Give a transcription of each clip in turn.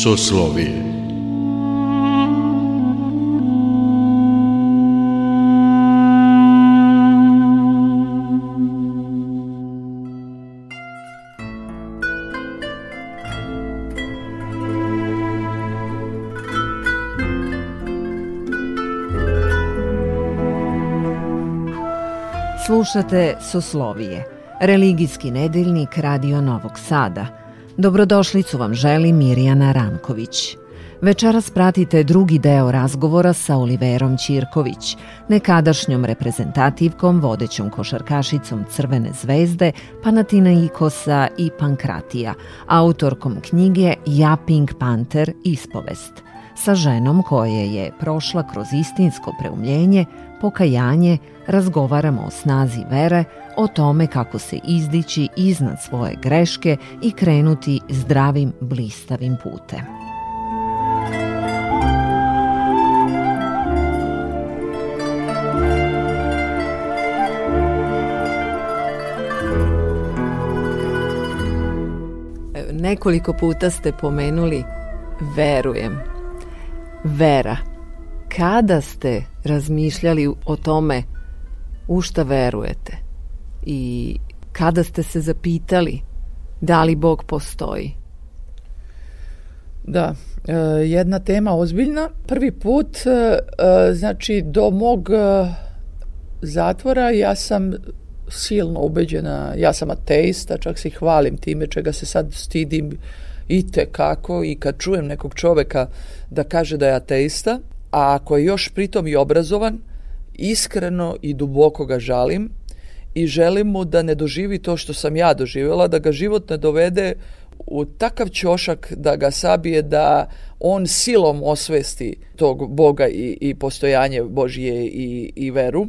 Soslovje Slušate Soslovije, religijski nedeljnik Radio Novog Sada. Dobrodošlicu vam želi Mirjana Ranković. Večeras pratite drugi deo razgovora sa Oliverom Ćirković, nekadašnjom reprezentativkom, vodećom košarkašicom Crvene zvezde, Panatina Ikosa i Pankratija, autorkom knjige Ja Pink Panter ispovest – sa ženom koja je prošla kroz istinsko preumljenje, pokajanje, razgovaramo o snazi vere, o tome kako se izdići iznad svoje greške i krenuti zdravim, blistavim putem. Nekoliko puta ste pomenuli verujem vera. Kada ste razmišljali o tome u šta verujete i kada ste se zapitali da li Bog postoji? Da, e, jedna tema ozbiljna. Prvi put, e, e, znači, do mog zatvora ja sam silno ubeđena, ja sam ateista, čak se hvalim time čega se sad stidim, i te kako i kad čujem nekog čoveka da kaže da je ateista, a ako je još pritom i obrazovan, iskreno i duboko ga žalim i želim mu da ne doživi to što sam ja doživjela, da ga život ne dovede u takav ćošak da ga sabije da on silom osvesti tog Boga i, i postojanje Božije i, i veru.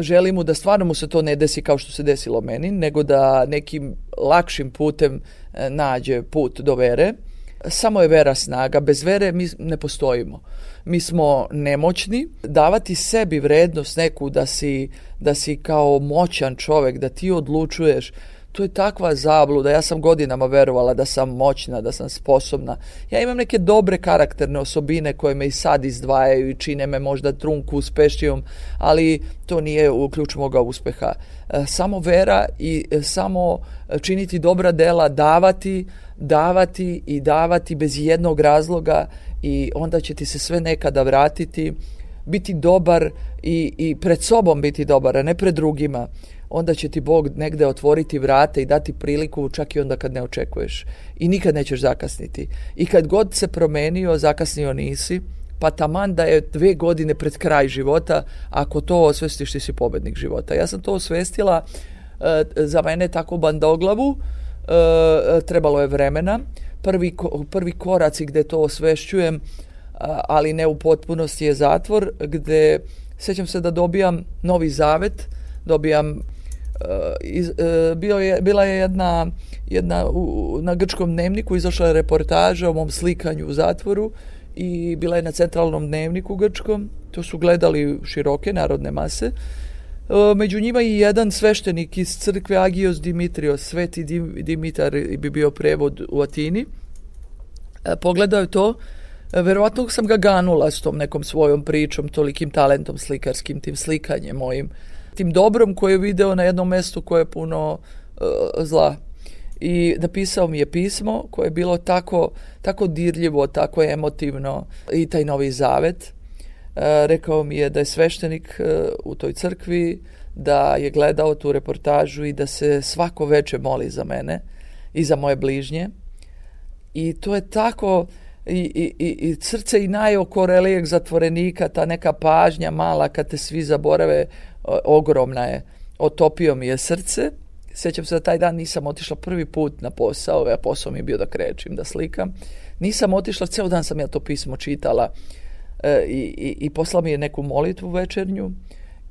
Želim mu da stvarno mu se to ne desi kao što se desilo meni, nego da nekim lakšim putem E, nađe put do vere. Samo je vera snaga, bez vere mi ne postojimo. Mi smo nemoćni, davati sebi vrednost neku da si, da si kao moćan čovek, da ti odlučuješ, to je takva zabluda, ja sam godinama verovala da sam moćna, da sam sposobna. Ja imam neke dobre karakterne osobine koje me i sad izdvajaju i čine me možda trunku uspešnijom, ali to nije ključ moga uspeha. E, samo vera i e, samo činiti dobra dela, davati, davati i davati bez jednog razloga i onda će ti se sve nekada vratiti biti dobar i, i pred sobom biti dobar, a ne pred drugima onda će ti Bog negde otvoriti vrate i dati priliku čak i onda kad ne očekuješ. I nikad nećeš zakasniti. I kad god se promenio, zakasnio nisi, pa taman da je dve godine pred kraj života, ako to osvestiš ti si pobednik života. Ja sam to osvestila e, za mene tako bandoglavu, e, trebalo je vremena. Prvi, prvi koraci gde to osvešćujem, e, ali ne u potpunosti je zatvor, gde sećam se da dobijam novi zavet, dobijam Eh, iz, eh, bio je, bila je jedna, jedna u, na grčkom dnevniku, izašla je reportaža o mom slikanju u zatvoru i bila je na centralnom dnevniku grčkom. To su gledali široke narodne mase. Eh, među njima i jedan sveštenik iz crkve Agios Dimitrios, sveti Dimitar bi bio prevod u Atini. Pogledao je to, verovatno sam ga ganula s tom nekom svojom pričom, tolikim talentom slikarskim, tim slikanjem mojim tim dobrom koje je video na jednom mestu koje je puno uh, zla. I napisao mi je pismo koje je bilo tako, tako dirljivo, tako emotivno i taj novi zavet. Uh, rekao mi je da je sveštenik uh, u toj crkvi, da je gledao tu reportažu i da se svako veče moli za mene i za moje bližnje. I to je tako i, i, i, i srce i najoko relijek zatvorenika, ta neka pažnja mala kad te svi zaborave, ogromna je. Otopio mi je srce. Sećam se da taj dan nisam otišla prvi put na posao, a posao mi je bio da krećem, da slikam. Nisam otišla, ceo dan sam ja to pismo čitala e, i, i, i poslao mi je neku molitvu večernju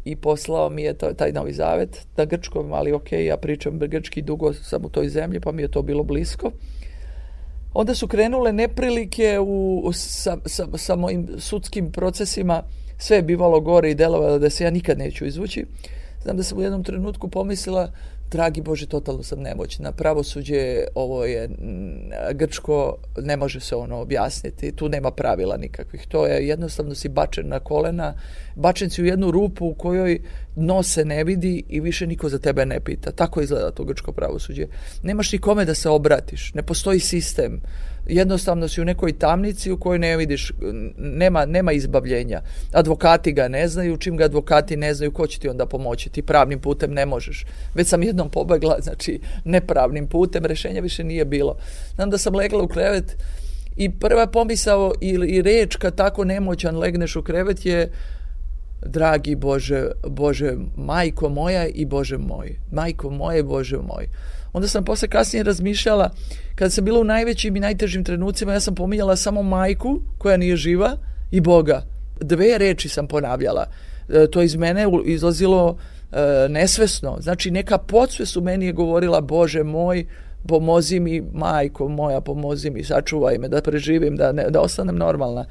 i poslao mi je taj, taj novi zavet da grčkom, ali ok, ja pričam grčki dugo sam u toj zemlji, pa mi je to bilo blisko onda su krenule neprilike u sa, sa, sa mojim sudskim procesima, sve je bivalo gore i delovalo da se ja nikad neću izvući. Znam da sam u jednom trenutku pomislila, dragi Bože, totalno sam nemoćna. Pravosuđe, ovo je grčko, ne može se ono objasniti. Tu nema pravila nikakvih. To je jednostavno si bačen na kolena, bačen si u jednu rupu u kojoj dno se ne vidi i više niko za tebe ne pita. Tako izgleda to grčko pravosuđe. Nemaš ni kome da se obratiš. Ne postoji sistem jednostavno si u nekoj tamnici u kojoj ne vidiš, nema, nema izbavljenja. Advokati ga ne znaju, čim ga advokati ne znaju, ko će ti onda pomoći? Ti pravnim putem ne možeš. Već sam jednom pobegla, znači, nepravnim putem, rešenja više nije bilo. Znam da sam legla u krevet i prva pomisao ili reč kad tako nemoćan legneš u krevet je dragi Bože, Bože, majko moja i Bože moj. Majko moje, Bože moj onda sam posle kasnije razmišljala, kada sam bila u najvećim i najtežim trenucima, ja sam pominjala samo majku koja nije živa i Boga. Dve reči sam ponavljala. E, to iz mene izlazilo e, nesvesno. Znači neka podsvest u meni je govorila Bože moj, pomozi mi majko moja, pomozi mi, sačuvaj me da preživim, da, ne, da ostanem normalna.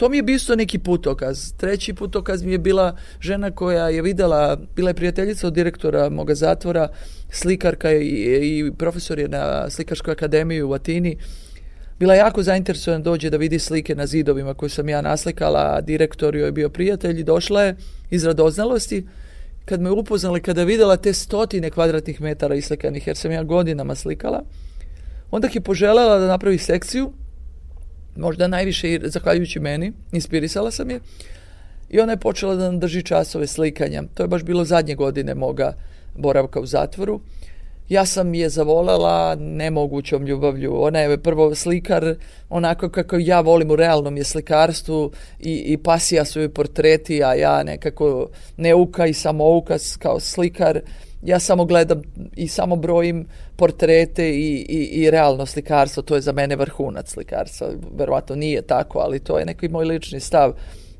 To mi je bio isto neki putokaz. Treći putokaz mi je bila žena koja je videla, bila je prijateljica od direktora moga zatvora, slikarka i, i profesor je na Slikarskoj akademiji u Atini. Bila je jako zainteresovana da dođe da vidi slike na zidovima koje sam ja naslikala, direktor joj je bio prijatelj i došla je iz radoznalosti kad me upoznali, kada videla te stotine kvadratnih metara islikanih, jer sam ja godinama slikala, onda je poželela da napravi sekciju možda najviše i zahvaljujući meni, inspirisala sam je i ona je počela da nam drži časove slikanja. To je baš bilo zadnje godine moga boravka u zatvoru. Ja sam je zavolala nemogućom ljubavlju. Ona je prvo slikar, onako kako ja volim u realnom je slikarstvu i, i pasija su joj portreti, a ja nekako neuka i samouka kao slikar ja samo gledam i samo brojim portrete i, i, i realno slikarstvo, to je za mene vrhunac slikarstva. Verovatno nije tako, ali to je neki moj lični stav,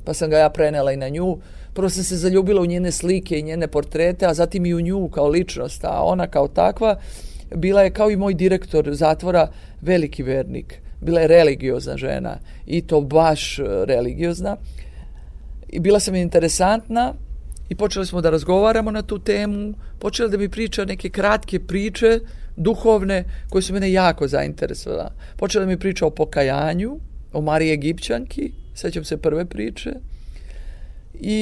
pa sam ga ja prenela i na nju. Prvo sam se zaljubila u njene slike i njene portrete, a zatim i u nju kao ličnost, a ona kao takva bila je kao i moj direktor zatvora veliki vernik. Bila je religiozna žena i to baš e, religiozna. I bila sam interesantna, i počeli smo da razgovaramo na tu temu, počela da mi priča neke kratke priče, duhovne, koje su mene jako zainteresovala. Počela da mi priča o pokajanju, o Mariji Egipćanki, sećam se prve priče, i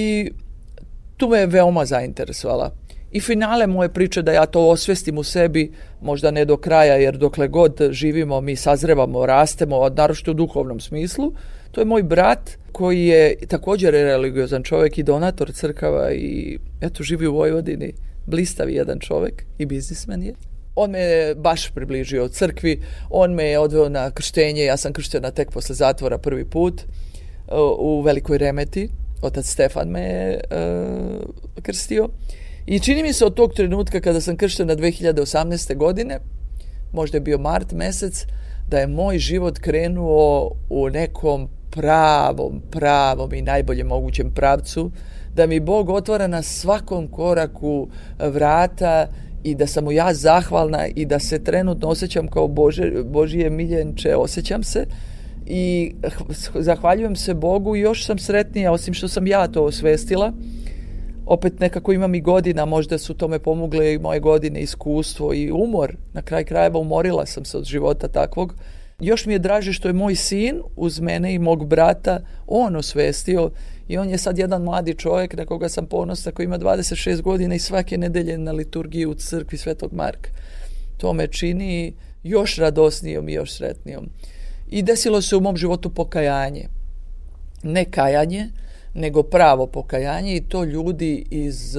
tu me je veoma zainteresovala. I finale moje priče da ja to osvestim u sebi, možda ne do kraja, jer dokle god živimo, mi sazrevamo, rastemo, naročito u duhovnom smislu, uh, To je moj brat koji je također religiozan čovek i donator crkava i eto živi u Vojvodini, blistavi jedan čovek i biznismen je. On me baš približio crkvi, on me je odveo na krštenje, ja sam krštena tek posle zatvora prvi put u Velikoj Remeti, otac Stefan me je uh, krstio. I čini mi se od tog trenutka kada sam krštena 2018. godine, možda je bio mart mesec, da je moj život krenuo u nekom pravom, pravom i najboljem mogućem pravcu, da mi Bog otvara na svakom koraku eh, vrata i da sam mu ja zahvalna i da se trenutno osjećam kao Bože, Božije miljenče, osjećam se i eh, zahvaljujem se Bogu i još sam sretnija osim što sam ja to osvestila opet nekako imam i godina, možda su tome pomogle i moje godine, iskustvo i umor. Na kraj krajeva umorila sam se od života takvog. Još mi je draže što je moj sin uz mene i mog brata on osvestio i on je sad jedan mladi čovjek na koga sam ponosa koji ima 26 godina i svake nedelje na liturgiji u crkvi Svetog Marka. To me čini još radosnijom i još sretnijom. I desilo se u mom životu pokajanje. Ne kajanje, nego pravo pokajanje i to ljudi iz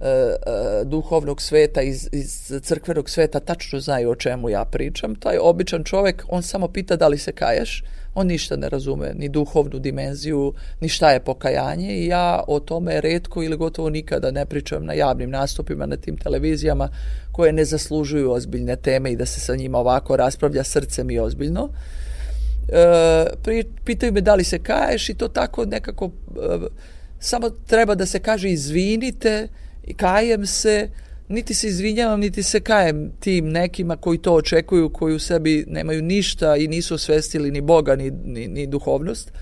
E, e, duhovnog sveta, iz, iz crkvenog sveta tačno znaju o čemu ja pričam. Taj običan čovek, on samo pita da li se kaješ, on ništa ne razume, ni duhovnu dimenziju, ni šta je pokajanje i ja o tome redko ili gotovo nikada ne pričam na javnim nastupima, na tim televizijama koje ne zaslužuju ozbiljne teme i da se sa njima ovako raspravlja srcem i ozbiljno. E, pri, pitaju me da li se kaješ i to tako nekako e, samo treba da se kaže izvinite, i kajem se, niti se izvinjavam, niti se kajem tim nekima koji to očekuju, koji u sebi nemaju ništa i nisu osvestili ni Boga, ni, ni, ni duhovnost.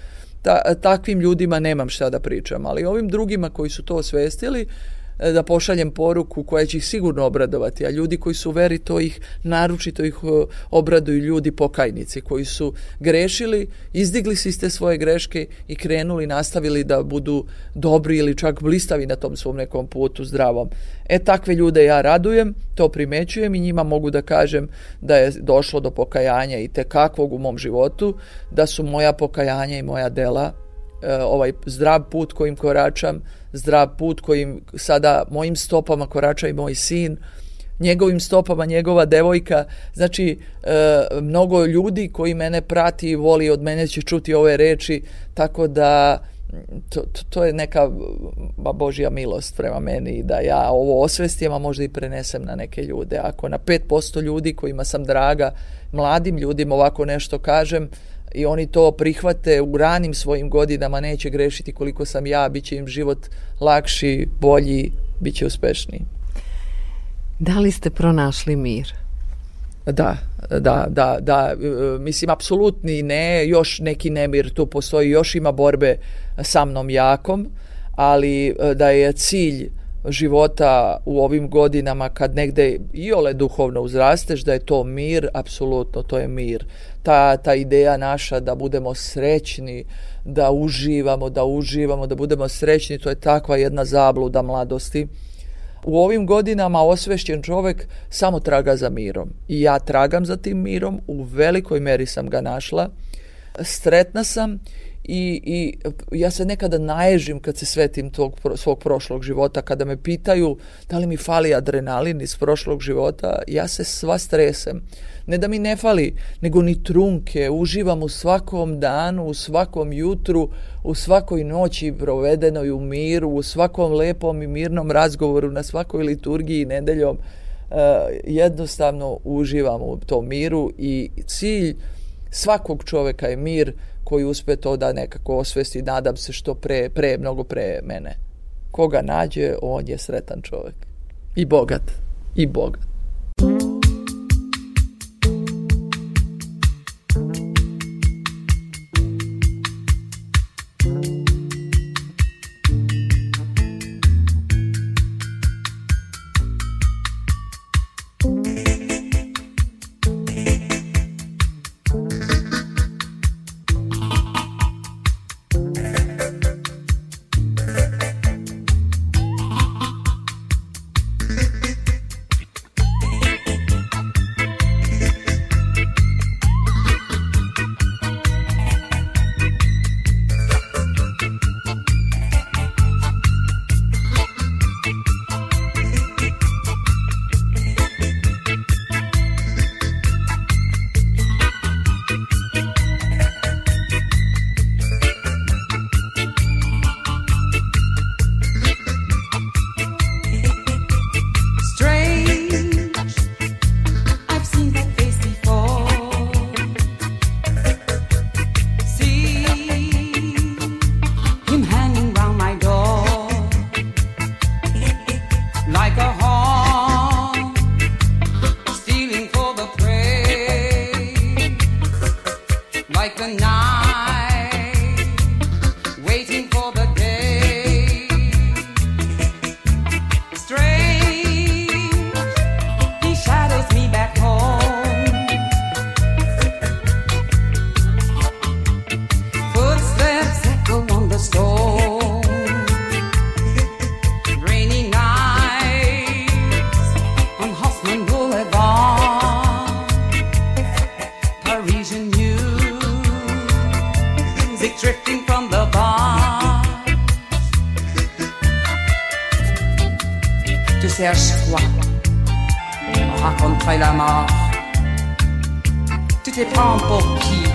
Ta, takvim ljudima nemam šta da pričam, ali ovim drugima koji su to osvestili, uh, E, da pošaljem poruku koja će ih sigurno obradovati, a ljudi koji su veri to ih naručito ih e, obraduju ljudi pokajnici koji su grešili, izdigli se iz te svoje greške i krenuli, nastavili da budu dobri ili čak blistavi na tom svom nekom putu zdravom. E takve ljude ja radujem, to primećujem i njima mogu da kažem da je došlo do pokajanja i tekakvog u mom životu, da su moja pokajanja i moja dela e, ovaj zdrav put kojim koračam zdrav put kojim sada mojim stopama korača i moj sin, njegovim stopama njegova devojka. Znači, e, mnogo ljudi koji mene prati i voli od mene će čuti ove reči, tako da to, to, to je neka ba, Božja milost prema meni da ja ovo osvestim, a možda i prenesem na neke ljude. Ako na 5% ljudi kojima sam draga, mladim ljudima ovako nešto kažem, i oni to prihvate u ranim svojim godinama, neće grešiti koliko sam ja, bit će im život lakši, bolji, bit će uspešniji. Da li ste pronašli mir? Da, da, da, da. E, mislim, apsolutni ne, još neki nemir tu postoji, još ima borbe sa mnom jakom, ali e, da je cilj života u ovim godinama kad negde i ole duhovno uzrasteš, da je to mir, apsolutno to je mir. Ta, ta ideja naša da budemo srećni, da uživamo, da uživamo, da budemo srećni, to je takva jedna zabluda mladosti. U ovim godinama osvešćen čovek samo traga za mirom. I ja tragam za tim mirom, u velikoj meri sam ga našla. Stretna sam i, i ja se nekada naježim kad se svetim tog pro, svog prošlog života, kada me pitaju da li mi fali adrenalin iz prošlog života, ja se sva stresem. Ne da mi ne fali, nego ni trunke, uživam u svakom danu, u svakom jutru, u svakoj noći provedenoj u miru, u svakom lepom i mirnom razgovoru, na svakoj liturgiji nedeljom. Uh, jednostavno uživam u tom miru i cilj svakog čoveka je mir koji uspe to da nekako osvesti, nadam se što pre, pre, mnogo pre mene. Koga nađe, on je sretan čovek. I bogat. I bogat. drifting from the bar. Tu cherches quoi? On la mort. Tu te prends pour qui?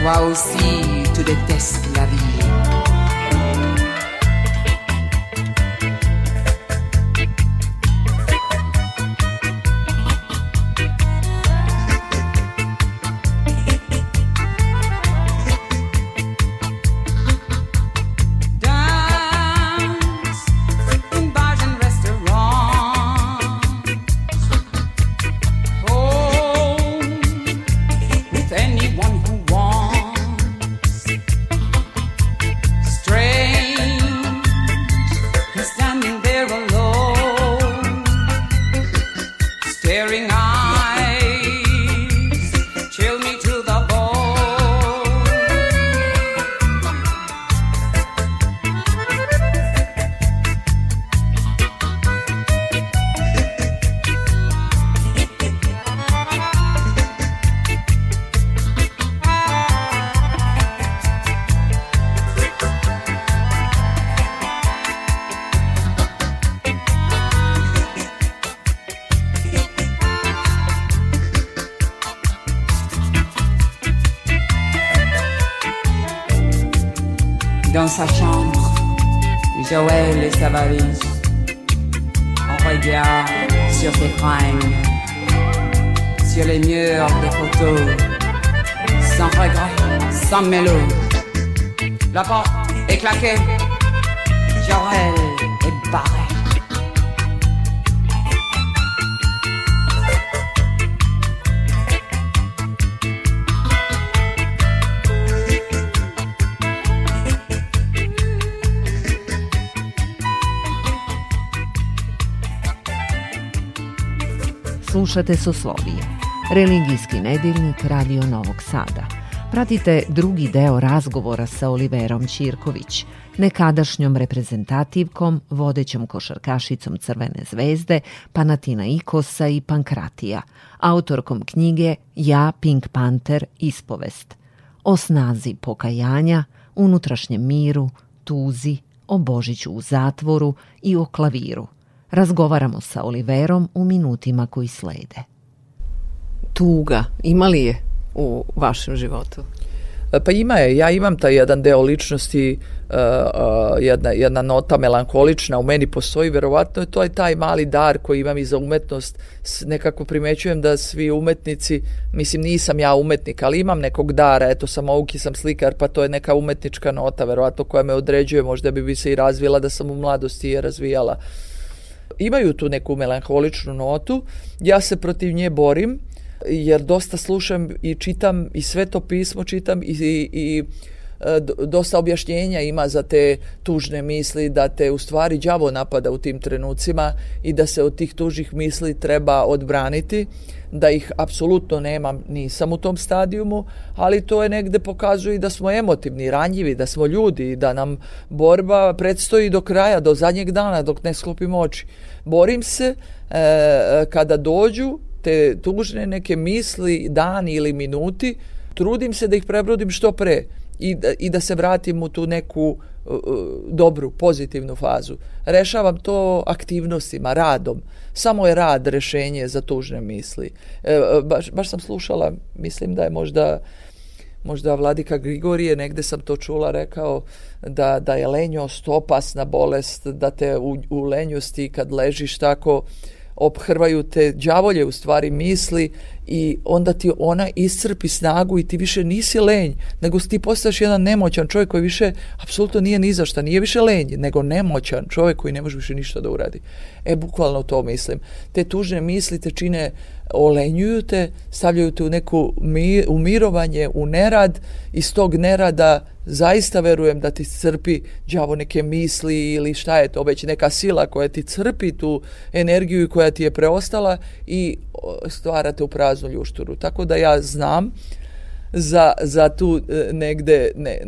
Toi aussi, tu détestes la vie. Slušate Soslovije, religijski nedeljnik Radio Novog Sada. Pratite drugi deo razgovora sa Oliverom Ćirković, nekadašnjom reprezentativkom, vodećom košarkašicom Crvene zvezde, Panatina Ikosa i Pankratija, autorkom knjige Ja, Pink Panther, ispovest. O snazi pokajanja, unutrašnjem miru, tuzi, o Božiću u zatvoru i o klaviru – Razgovaramo sa Oliverom u minutima koji slede. Tuga, ima li je u vašem životu? E, pa ima je, ja imam taj jedan deo ličnosti, uh, uh, jedna, jedna nota melankolična u meni postoji, verovatno je to je taj mali dar koji imam i za umetnost. Nekako primećujem da svi umetnici, mislim nisam ja umetnik, ali imam nekog dara, eto sam ovki, sam slikar, pa to je neka umetnička nota, verovatno koja me određuje, možda bi, bi se i razvila da sam u mladosti je razvijala. Uh, imaju tu neku melankoličnu notu. Ja se protiv nje borim jer dosta slušam i čitam i sve to pismo čitam i, i, i E, dosta objašnjenja ima za te tužne misli, da te u stvari đavo napada u tim trenucima i da se od tih tužih misli treba odbraniti, da ih apsolutno nemam, nisam u tom stadijumu, ali to je negde pokazuje da smo emotivni, ranjivi, da smo ljudi, da nam borba predstoji do kraja, do zadnjeg dana, dok ne sklopimo oči. Borim se e, kada dođu te tužne neke misli, dani ili minuti, trudim se da ih prebrodim što pre i da, i da se vratim u tu neku uh, uh, dobru, pozitivnu fazu. Rešavam to aktivnostima, radom. Samo je rad rešenje za tužne misli. E, e, baš, baš sam slušala, mislim da je možda možda Vladika Grigorije, negde sam to čula, rekao da, da je lenjost opasna bolest, da te u, u lenjosti kad ležiš tako obhrvaju te đavolje u stvari misli i onda ti ona iscrpi snagu i ti više nisi lenj, nego ti postaješ jedan nemoćan čovjek koji više apsolutno nije ni zašta, nije više lenj, nego nemoćan čovjek koji ne može više ništa da uradi. E, bukvalno to mislim. Te tužne misli te čine olenjuju te, stavljaju te u neku mi, umirovanje, u nerad, iz tog nerada zaista verujem da ti crpi đavo neke misli ili šta je to već neka sila koja ti crpi tu energiju koja ti je preostala i stvara te u prazno praznu ljušturu. Tako da ja znam za, za tu e, negde ne,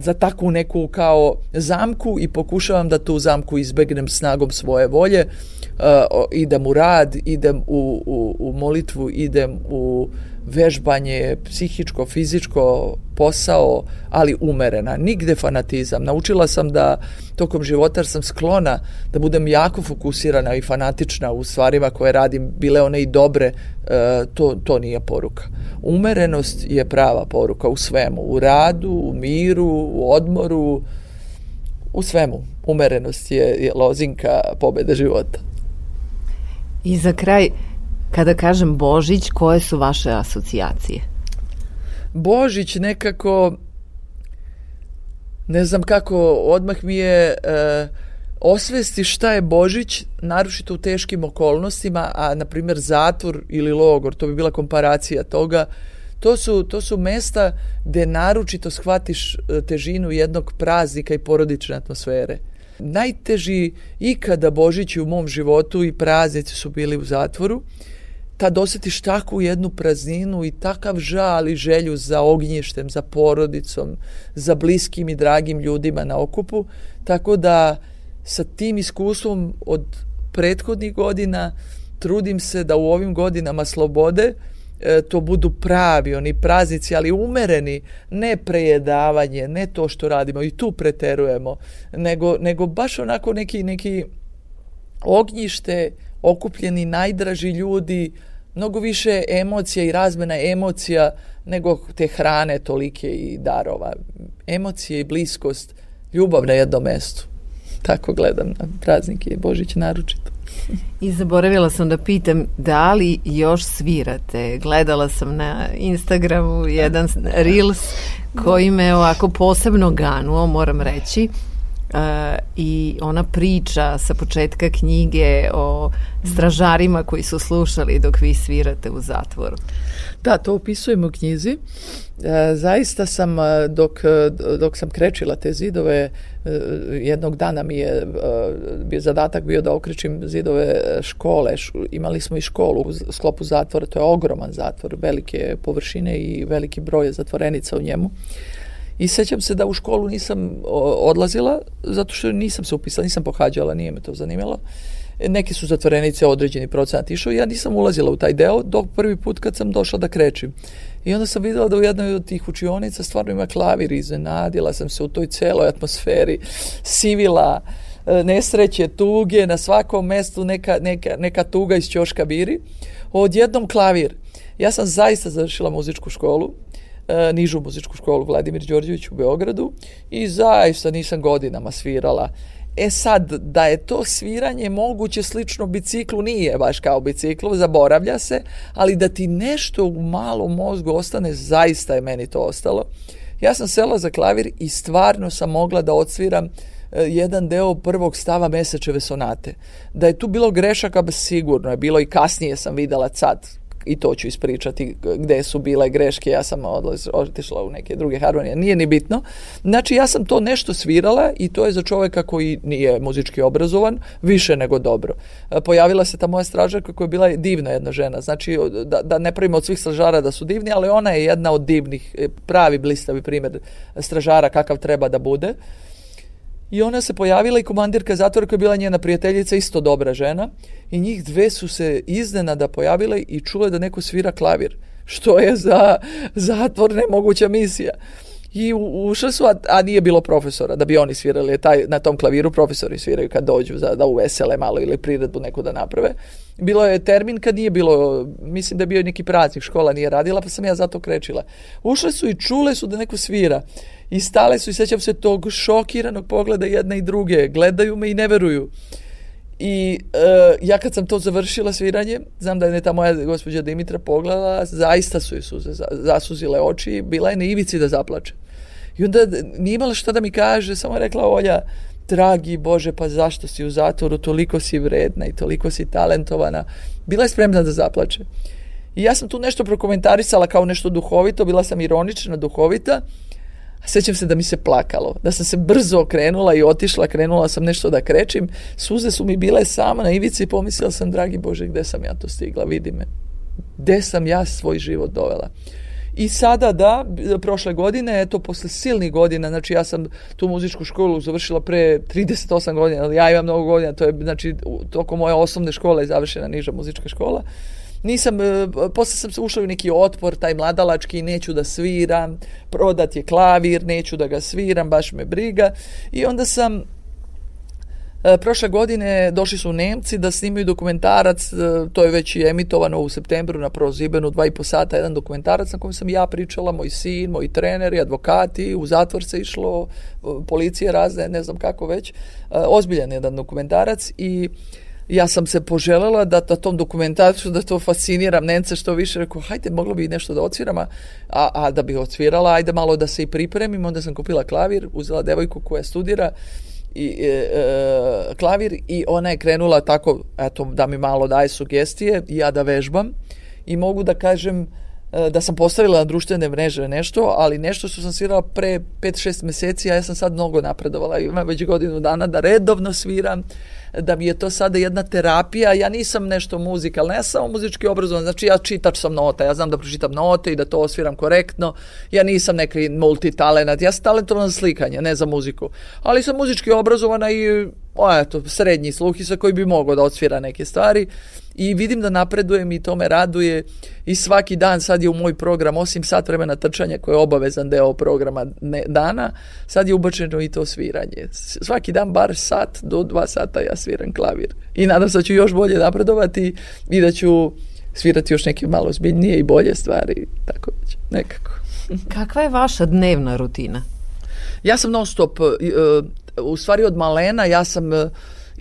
za takvu neku kao zamku i pokušavam da tu zamku izbegnem snagom svoje volje uh, idem u rad idem u, u, u molitvu idem u uh, vežbanje, psihičko, fizičko, posao, ali umerena, nigde fanatizam. Naučila sam da tokom života sam sklona da budem jako fokusirana i fanatična u stvarima koje radim, bile one i dobre, e, to, to nije poruka. Umerenost je prava poruka u svemu, u radu, u miru, u odmoru, u svemu. Umerenost je, je lozinka pobede života. I za kraj, Kada kažem Božić, koje su vaše asocijacije? Božić nekako ne znam kako, odmah mi je e, osvesti šta je Božić, naročito u teškim okolnostima, a na primjer zatvor ili logor, to bi bila komparacija toga. To su, to su mesta gde naročito shvatiš e, težinu jednog praznika i porodične atmosfere. Najteži ikada Božići u mom životu i praznici su bili u zatvoru. Uh, tad osetiš takvu jednu prazninu i takav žal i želju za ognjištem, za porodicom, za bliskim i dragim ljudima na okupu. Tako da sa tim iskustvom od prethodnih godina trudim se da u ovim godinama slobode e, to budu pravi oni praznici, ali umereni, ne prejedavanje, ne to što radimo i tu preterujemo, nego, nego baš onako neki, neki ognjište, okupljeni najdraži ljudi, mnogo više emocija i razmena emocija nego te hrane tolike i darova. Emocije i bliskost, ljubav na jednom mestu. Tako gledam na praznike i Božić naročito. I zaboravila sam da pitam da li još svirate. Gledala sam na Instagramu da. jedan reels koji me ovako posebno ganuo, moram reći. Uh, i ona priča sa početka knjige o stražarima koji su slušali dok vi svirate u zatvoru. Da, to opisujem u knjizi. E, zaista sam, e, dok, e, dok sam krećila te zidove, jednog dana mi je bio zadatak bio da okrećim zidove škole. Imali smo i školu u sklopu zatvora, to je ogroman zatvor, velike površine i veliki broj zatvorenica u njemu. I sećam se da u školu nisam odlazila, zato što nisam se upisala, nisam pohađala, nije me to zanimalo. Neke su zatvorenice, određeni procenat išao ja nisam ulazila u taj deo dok prvi put kad sam došla da krećem. I onda sam videla da u jednoj od tih učionica stvarno ima klavir, iznenadila sam se u toj celoj atmosferi, sivila, e, nesreće, tuge, na svakom mestu neka, neka, neka tuga iz Ćoška biri. Odjednom klavir. Ja sam zaista završila muzičku školu E, nižu muzičku školu Vladimir Đorđević u Beogradu i zaista nisam godinama svirala. E sad, da je to sviranje moguće slično biciklu, nije baš kao biciklu, zaboravlja se, ali da ti nešto u malom mozgu ostane, zaista je meni to ostalo. Ja sam sela za klavir i stvarno sam mogla da odsviram e, jedan deo prvog stava Mesečeve sonate. Da je tu bilo grešaka, sigurno je bilo i kasnije sam videla sad, i to ću ispričati gde su bile greške, ja sam odlaz, otišla u neke druge harmonije, nije ni bitno. Znači ja sam to nešto svirala i to je za čoveka koji nije muzički obrazovan više nego dobro. E, pojavila se ta moja stražarka koja je bila divna jedna žena, znači da, da ne pravimo od svih stražara da su divni, ali ona je jedna od divnih, e, pravi blistavi primjer stražara kakav treba da bude. Uh, i ona se pojavila i komandirka zatvora koja je bila njena prijateljica, isto dobra žena i njih dve su se iznenada pojavile i čule da neko svira klavir, što je za zatvor nemoguća misija i ušli su, a, a, nije bilo profesora da bi oni svirali taj, na tom klaviru, profesori sviraju kad dođu za, da uvesele malo ili priredbu neku da naprave. Bilo je termin kad nije bilo, mislim da je bio neki praznik, škola nije radila, pa sam ja zato krećila. Ušle su i čule su da neko svira i stale su i sećam se tog šokiranog pogleda jedne i druge, gledaju me i ne veruju. I e, ja kad sam to završila sviranje, znam da je ta moja gospođa Dimitra pogledala, zaista su je suze, zasuzile oči, bila je na ivici da zaplače. I onda nije imala šta da mi kaže, samo je rekla Olja, dragi Bože, pa zašto si u zatvoru, toliko si vredna i toliko si talentovana. Bila je spremna da zaplače. I ja sam tu nešto prokomentarisala kao nešto duhovito, bila sam ironična, duhovita, Sjećam se da mi se plakalo, da sam se brzo okrenula i otišla, krenula sam nešto da krećim. Suze su mi bile sama na ivici i pomislila sam, dragi Bože, gde sam ja to stigla, vidi me. Gde sam ja svoj život dovela. I sada da, prošle godine, eto, posle silnih godina, znači ja sam tu muzičku školu završila pre 38 godina, ali ja imam mnogo godina, to je, znači, toko moje osnovne škole je završena niža muzička škola. Uh, nisam, e, posle sam se ušao u neki otpor, taj mladalački, neću da sviram, prodat je klavir, neću da ga sviram, baš me briga. I onda sam e, Prošle godine došli su Nemci da snimaju dokumentarac, e, to je već i emitovano u septembru na Prozibenu, dva i po sata, jedan dokumentarac na kojem sam ja pričala, moj sin, moji treneri, advokati, u zatvor se išlo, policije razne, ne znam kako već. Ozbiljan jedan dokumentarac i ja sam se poželela da na da tom dokumentaciju da to fasciniram Nemce što više rekao hajde moglo bi nešto da odsviram a, a da bi odsvirala ajde malo da se i pripremim onda sam kupila klavir uzela devojku koja studira i e, e, klavir i ona je krenula tako eto da mi malo daje sugestije i ja da vežbam i mogu da kažem e, da sam postavila na društvene mreže nešto, ali nešto što sam svirala pre 5-6 meseci, a ja sam sad mnogo napredovala. Imam već godinu dana da redovno sviram da mi je to sada jedna terapija, ja nisam nešto muzikalna, ja samo muzički obrazovan, znači ja čitač sam nota, ja znam da pročitam note i da to osviram korektno, ja nisam neki multitalent, ja sam talentovan za slikanje, ne za muziku, ali sam muzički obrazovana i o, eto, srednji sluh i koji bi mogao da odsvira neke stvari i vidim da napredujem i to me raduje i svaki dan sad je u moj program osim sat vremena trčanja koje je obavezan deo programa ne, dana sad je ubačeno i to sviranje svaki dan bar sat do dva sata ja sviram klavir i nadam se da ću još bolje napredovati i da ću svirati još neke malo zbiljnije i bolje stvari tako već da nekako kakva je vaša dnevna rutina ja sam non stop e, u stvari od malena ja sam e,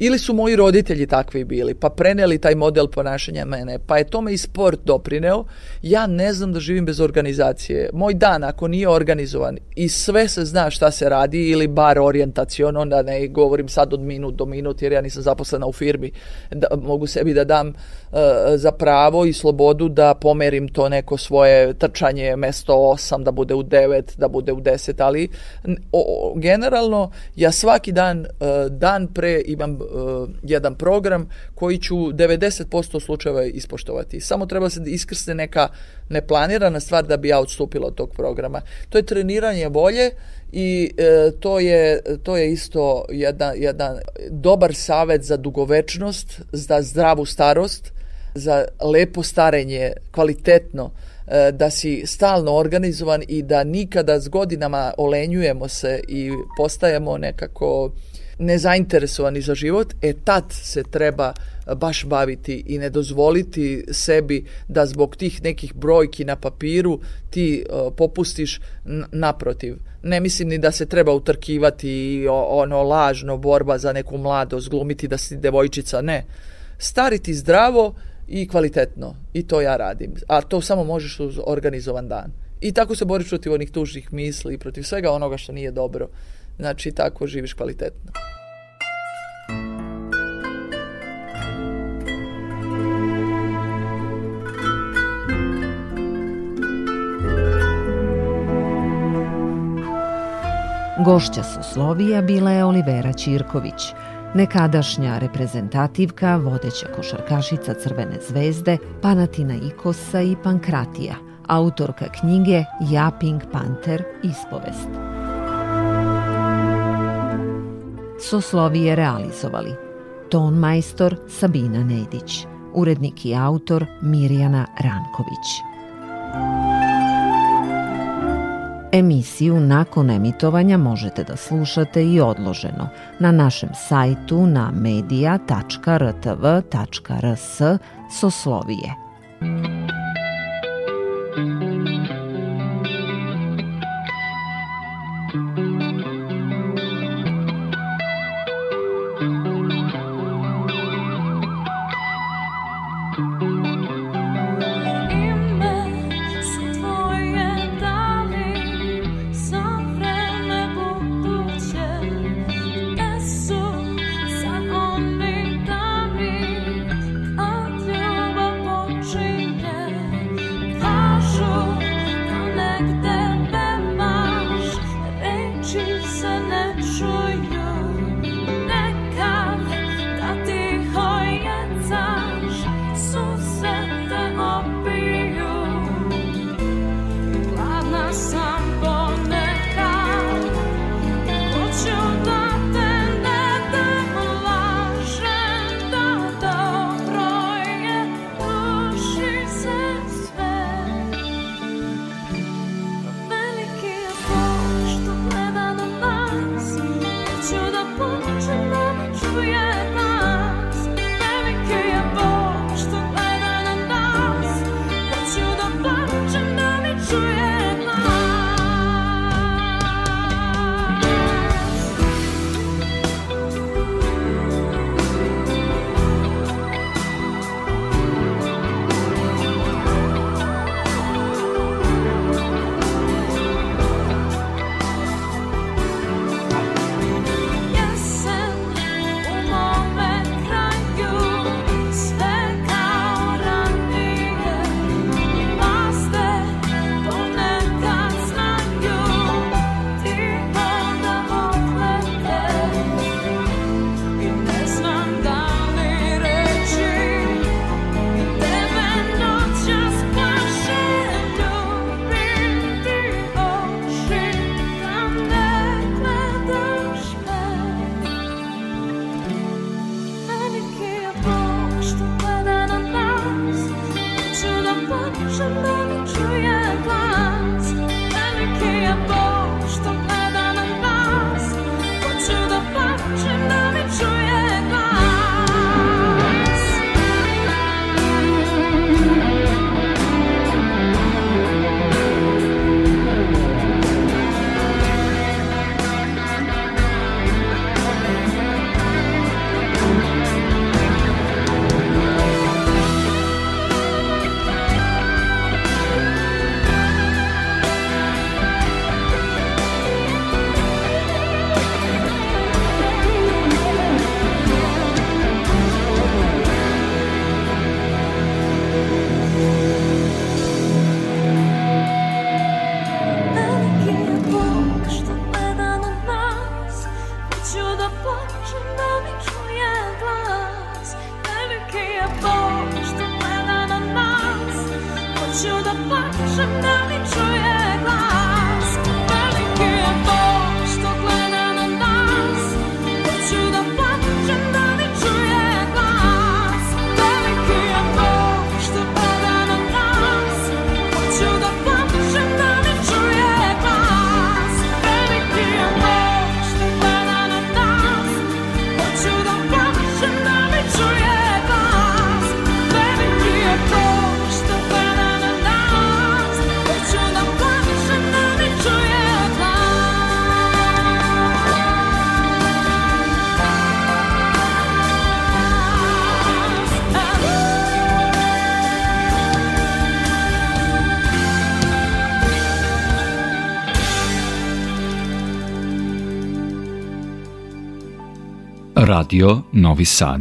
Ili su moji roditelji takvi bili, pa preneli taj model ponašanja mene, pa je tome i sport doprineo. Ja ne znam da živim bez organizacije. Moj dan, ako nije organizovan i sve se zna šta se radi, ili bar orijentacijono, da ne govorim sad od minut do minut, jer ja nisam zaposlena u firmi, da, mogu sebi da dam uh, za pravo i slobodu da pomerim to neko svoje trčanje mesto 8, da bude u 9, da bude u 10, ali o, generalno ja svaki dan, uh, dan pre imam Eh, jedan program koji ću 90% slučajeva ispoštovati. Samo treba se da iskrsne neka neplanirana stvar da bi ja odstupila od tog programa. To je treniranje volje i e, to, je, to je isto jedan, jedan dobar savet za dugovečnost, za zdravu starost, za lepo starenje, kvalitetno, eh, da si stalno organizovan i da nikada s godinama olenjujemo se i postajemo nekako nezainteresovani za život, e tad se treba e, baš baviti i ne dozvoliti sebi da zbog tih nekih brojki na papiru ti e, popustiš naprotiv. Ne mislim ni da se treba utrkivati i ono lažno borba za neku mladost, glumiti da si devojčica, ne. Stariti zdravo i kvalitetno i to ja radim. A to samo možeš uz organizovan dan. I tako se boriš protiv onih tužnih misli i protiv svega onoga što nije dobro. Znači, tako živiš kvalitetno. Gošća Soslovija bila je Olivera Ćirković, nekadašnja reprezentativka, vodeća košarkašica Crvene zvezde, Panatina Ikosa i Pankratija, autorka knjige Ja Pink Panter ispovest. Soslovije realizovali Ton majstor Sabina Nedić Urednik i autor Mirjana Ranković Emisiju nakon emitovanja možete da slušate i odloženo na našem sajtu na media.rtv.rs soslovije 真的。Radio Novi Sad.